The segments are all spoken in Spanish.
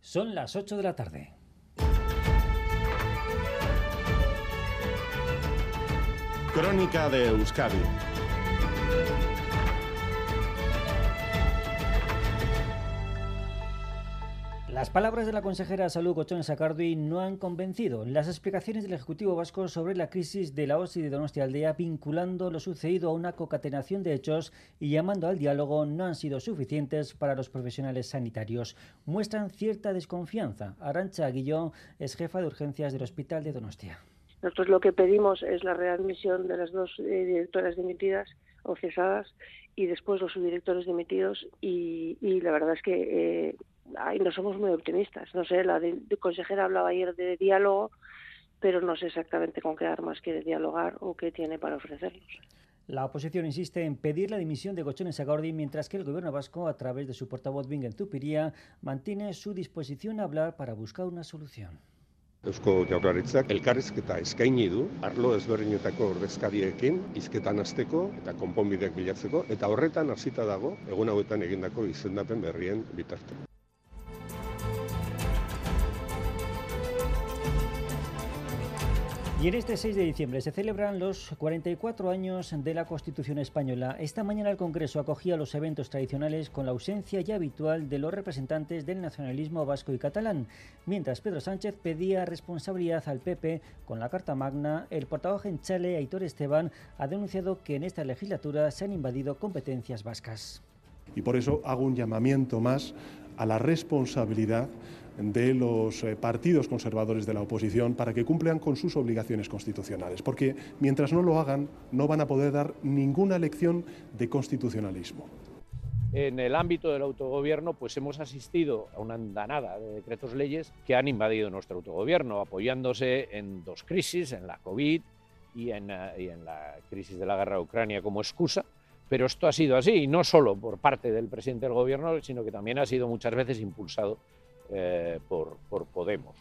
Son las 8 de la tarde. Crónica de Euskadi Las palabras de la consejera de Salud, Gochón Sacardi, no han convencido. Las explicaciones del Ejecutivo Vasco sobre la crisis de la OSI de Donostia Aldea, vinculando lo sucedido a una concatenación de hechos y llamando al diálogo, no han sido suficientes para los profesionales sanitarios. Muestran cierta desconfianza. Arancha Aguillón es jefa de urgencias del Hospital de Donostia. Nosotros lo que pedimos es la readmisión de las dos eh, directoras dimitidas o cesadas y después los subdirectores dimitidos y, y la verdad es que eh, ahí no somos muy optimistas. No sé, la de, de consejera hablaba ayer de diálogo, pero no sé exactamente con qué armas quiere dialogar o qué tiene para ofrecernos. La oposición insiste en pedir la dimisión de Gochones Sagordi, mientras que el gobierno vasco, a través de su portavoz Bingen Zupiría, mantiene su disposición a hablar para buscar una solución. Eusko Jaurlaritzak elkarrizketa eskaini du arlo ezberdinetako ordezkariekin hizketan hasteko eta konponbideak bilatzeko eta horretan hasita dago egun hauetan egindako izendapen berrien bitarte. Y en este 6 de diciembre se celebran los 44 años de la Constitución española. Esta mañana el Congreso acogía los eventos tradicionales con la ausencia ya habitual de los representantes del nacionalismo vasco y catalán. Mientras Pedro Sánchez pedía responsabilidad al PP con la Carta Magna, el portavoz en Chale, Aitor Esteban, ha denunciado que en esta legislatura se han invadido competencias vascas. Y por eso hago un llamamiento más a la responsabilidad de los eh, partidos conservadores de la oposición para que cumplan con sus obligaciones constitucionales, porque mientras no lo hagan no van a poder dar ninguna lección de constitucionalismo. En el ámbito del autogobierno, pues hemos asistido a una andanada de decretos leyes que han invadido nuestro autogobierno, apoyándose en dos crisis, en la COVID y en, uh, y en la crisis de la guerra de Ucrania como excusa. Pero esto ha sido así, y no solo por parte del presidente del gobierno, sino que también ha sido muchas veces impulsado eh, por, por, Podemos.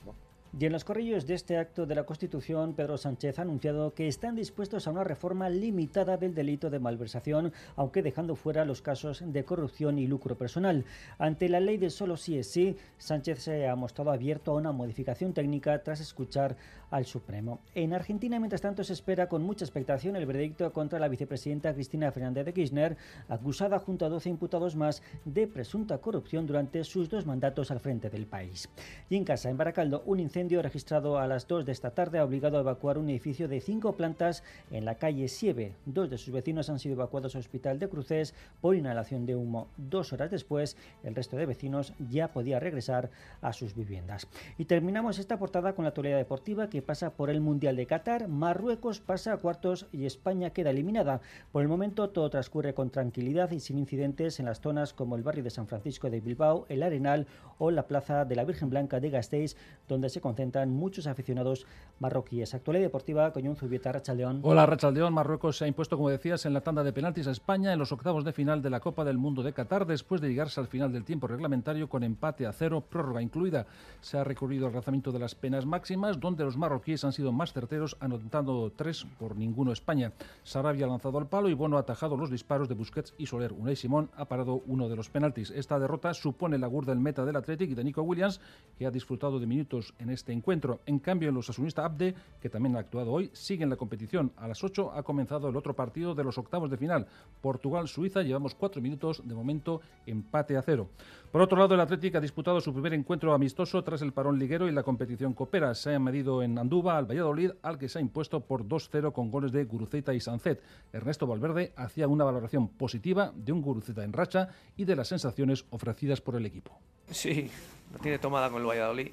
Y en los corrillos de este acto de la Constitución, Pedro Sánchez ha anunciado que están dispuestos a una reforma limitada del delito de malversación, aunque dejando fuera los casos de corrupción y lucro personal. Ante la ley de solo sí es sí, Sánchez se ha mostrado abierto a una modificación técnica tras escuchar al Supremo. En Argentina, mientras tanto, se espera con mucha expectación el veredicto contra la vicepresidenta Cristina Fernández de Kirchner, acusada junto a 12 imputados más de presunta corrupción durante sus dos mandatos al frente del país. Y en casa, en Baracaldo, un incendio incendio registrado a las 2 de esta tarde ha obligado a evacuar un edificio de cinco plantas en la calle Sieve. Dos de sus vecinos han sido evacuados al hospital de Cruces por inhalación de humo. Dos horas después, el resto de vecinos ya podía regresar a sus viviendas. Y terminamos esta portada con la actualidad deportiva que pasa por el Mundial de Qatar. Marruecos pasa a cuartos y España queda eliminada. Por el momento todo transcurre con tranquilidad y sin incidentes en las zonas como el barrio de San Francisco de Bilbao, el Arenal o la plaza de la Virgen Blanca de Gasteiz, donde se concentran muchos aficionados marroquíes. Actualidad deportiva, Coñón Zubieta, Rachaldeón. Hola, Rachaldeón. Marruecos se ha impuesto, como decías, en la tanda de penaltis a España en los octavos de final de la Copa del Mundo de Qatar, después de llegarse al final del tiempo reglamentario con empate a cero, prórroga incluida. Se ha recurrido al lanzamiento de las penas máximas, donde los marroquíes han sido más certeros, anotando tres por ninguno España. Sarabia ha lanzado al palo y Bono ha atajado los disparos de Busquets y Soler. Unai Simón ha parado uno de los penaltis. Esta derrota supone la gurda del meta del Athletic y de Nico Williams, que ha disfrutado de minutos en este encuentro. En cambio, los asunista Abde, que también ha actuado hoy, siguen la competición. A las 8 ha comenzado el otro partido de los octavos de final. Portugal-Suiza, llevamos cuatro minutos, de momento empate a cero. Por otro lado, el Atlético ha disputado su primer encuentro amistoso tras el parón liguero y la competición coopera. Se ha medido en Andúba al Valladolid, al que se ha impuesto por 2-0 con goles de Guruceta y Sancet. Ernesto Valverde hacía una valoración positiva de un Guruceta en racha y de las sensaciones ofrecidas por el equipo. Sí, lo tiene tomada con el Valladolid.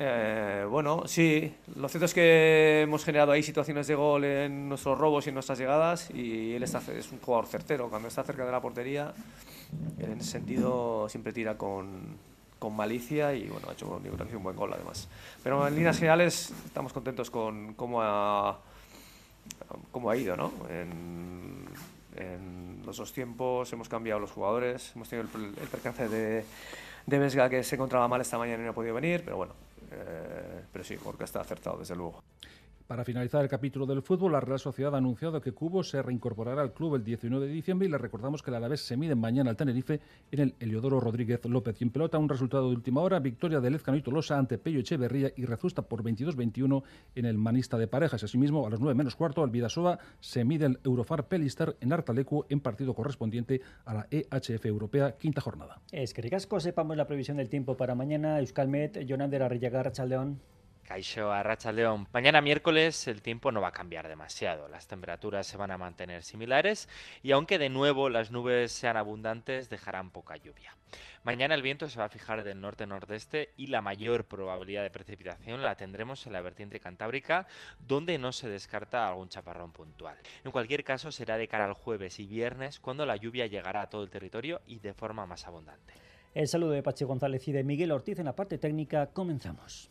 Eh, bueno, sí, lo cierto es que hemos generado ahí situaciones de gol en nuestros robos y en nuestras llegadas y él está, es un jugador certero. Cuando está cerca de la portería, en ese sentido siempre tira con, con malicia y bueno, ha hecho un buen gol además. Pero en líneas generales estamos contentos con cómo ha, cómo ha ido, ¿no? En, en los dos tiempos hemos cambiado los jugadores, hemos tenido el, el percance de, de Vesga que se encontraba mal esta mañana y no ha podido venir, pero bueno, eh, pero sí, porque está acertado, desde luego. Para finalizar el capítulo del fútbol, la Real Sociedad ha anunciado que Cubo se reincorporará al club el 19 de diciembre y le recordamos que el Alavés se mide mañana al Tenerife en el Heliodoro Rodríguez López. Y en pelota, un resultado de última hora, victoria de Lezcano y Tolosa ante Pello Echeverría y Rezusta por 22-21 en el Manista de Parejas. Asimismo, a las 9 menos cuarto, el Vidasoa se mide el Eurofar Pelister en Artalecu en partido correspondiente a la EHF Europea, quinta jornada. Es que ricasco, sepamos la previsión del tiempo para mañana. Euskalmet, Jonander Arrillagar, Chaldeón. Caixo Arracha León. Mañana miércoles el tiempo no va a cambiar demasiado. Las temperaturas se van a mantener similares y aunque de nuevo las nubes sean abundantes, dejarán poca lluvia. Mañana el viento se va a fijar del norte-nordeste y la mayor probabilidad de precipitación la tendremos en la vertiente cantábrica, donde no se descarta algún chaparrón puntual. En cualquier caso, será de cara al jueves y viernes cuando la lluvia llegará a todo el territorio y de forma más abundante. El saludo de Pachi González y de Miguel Ortiz en la parte técnica. Comenzamos.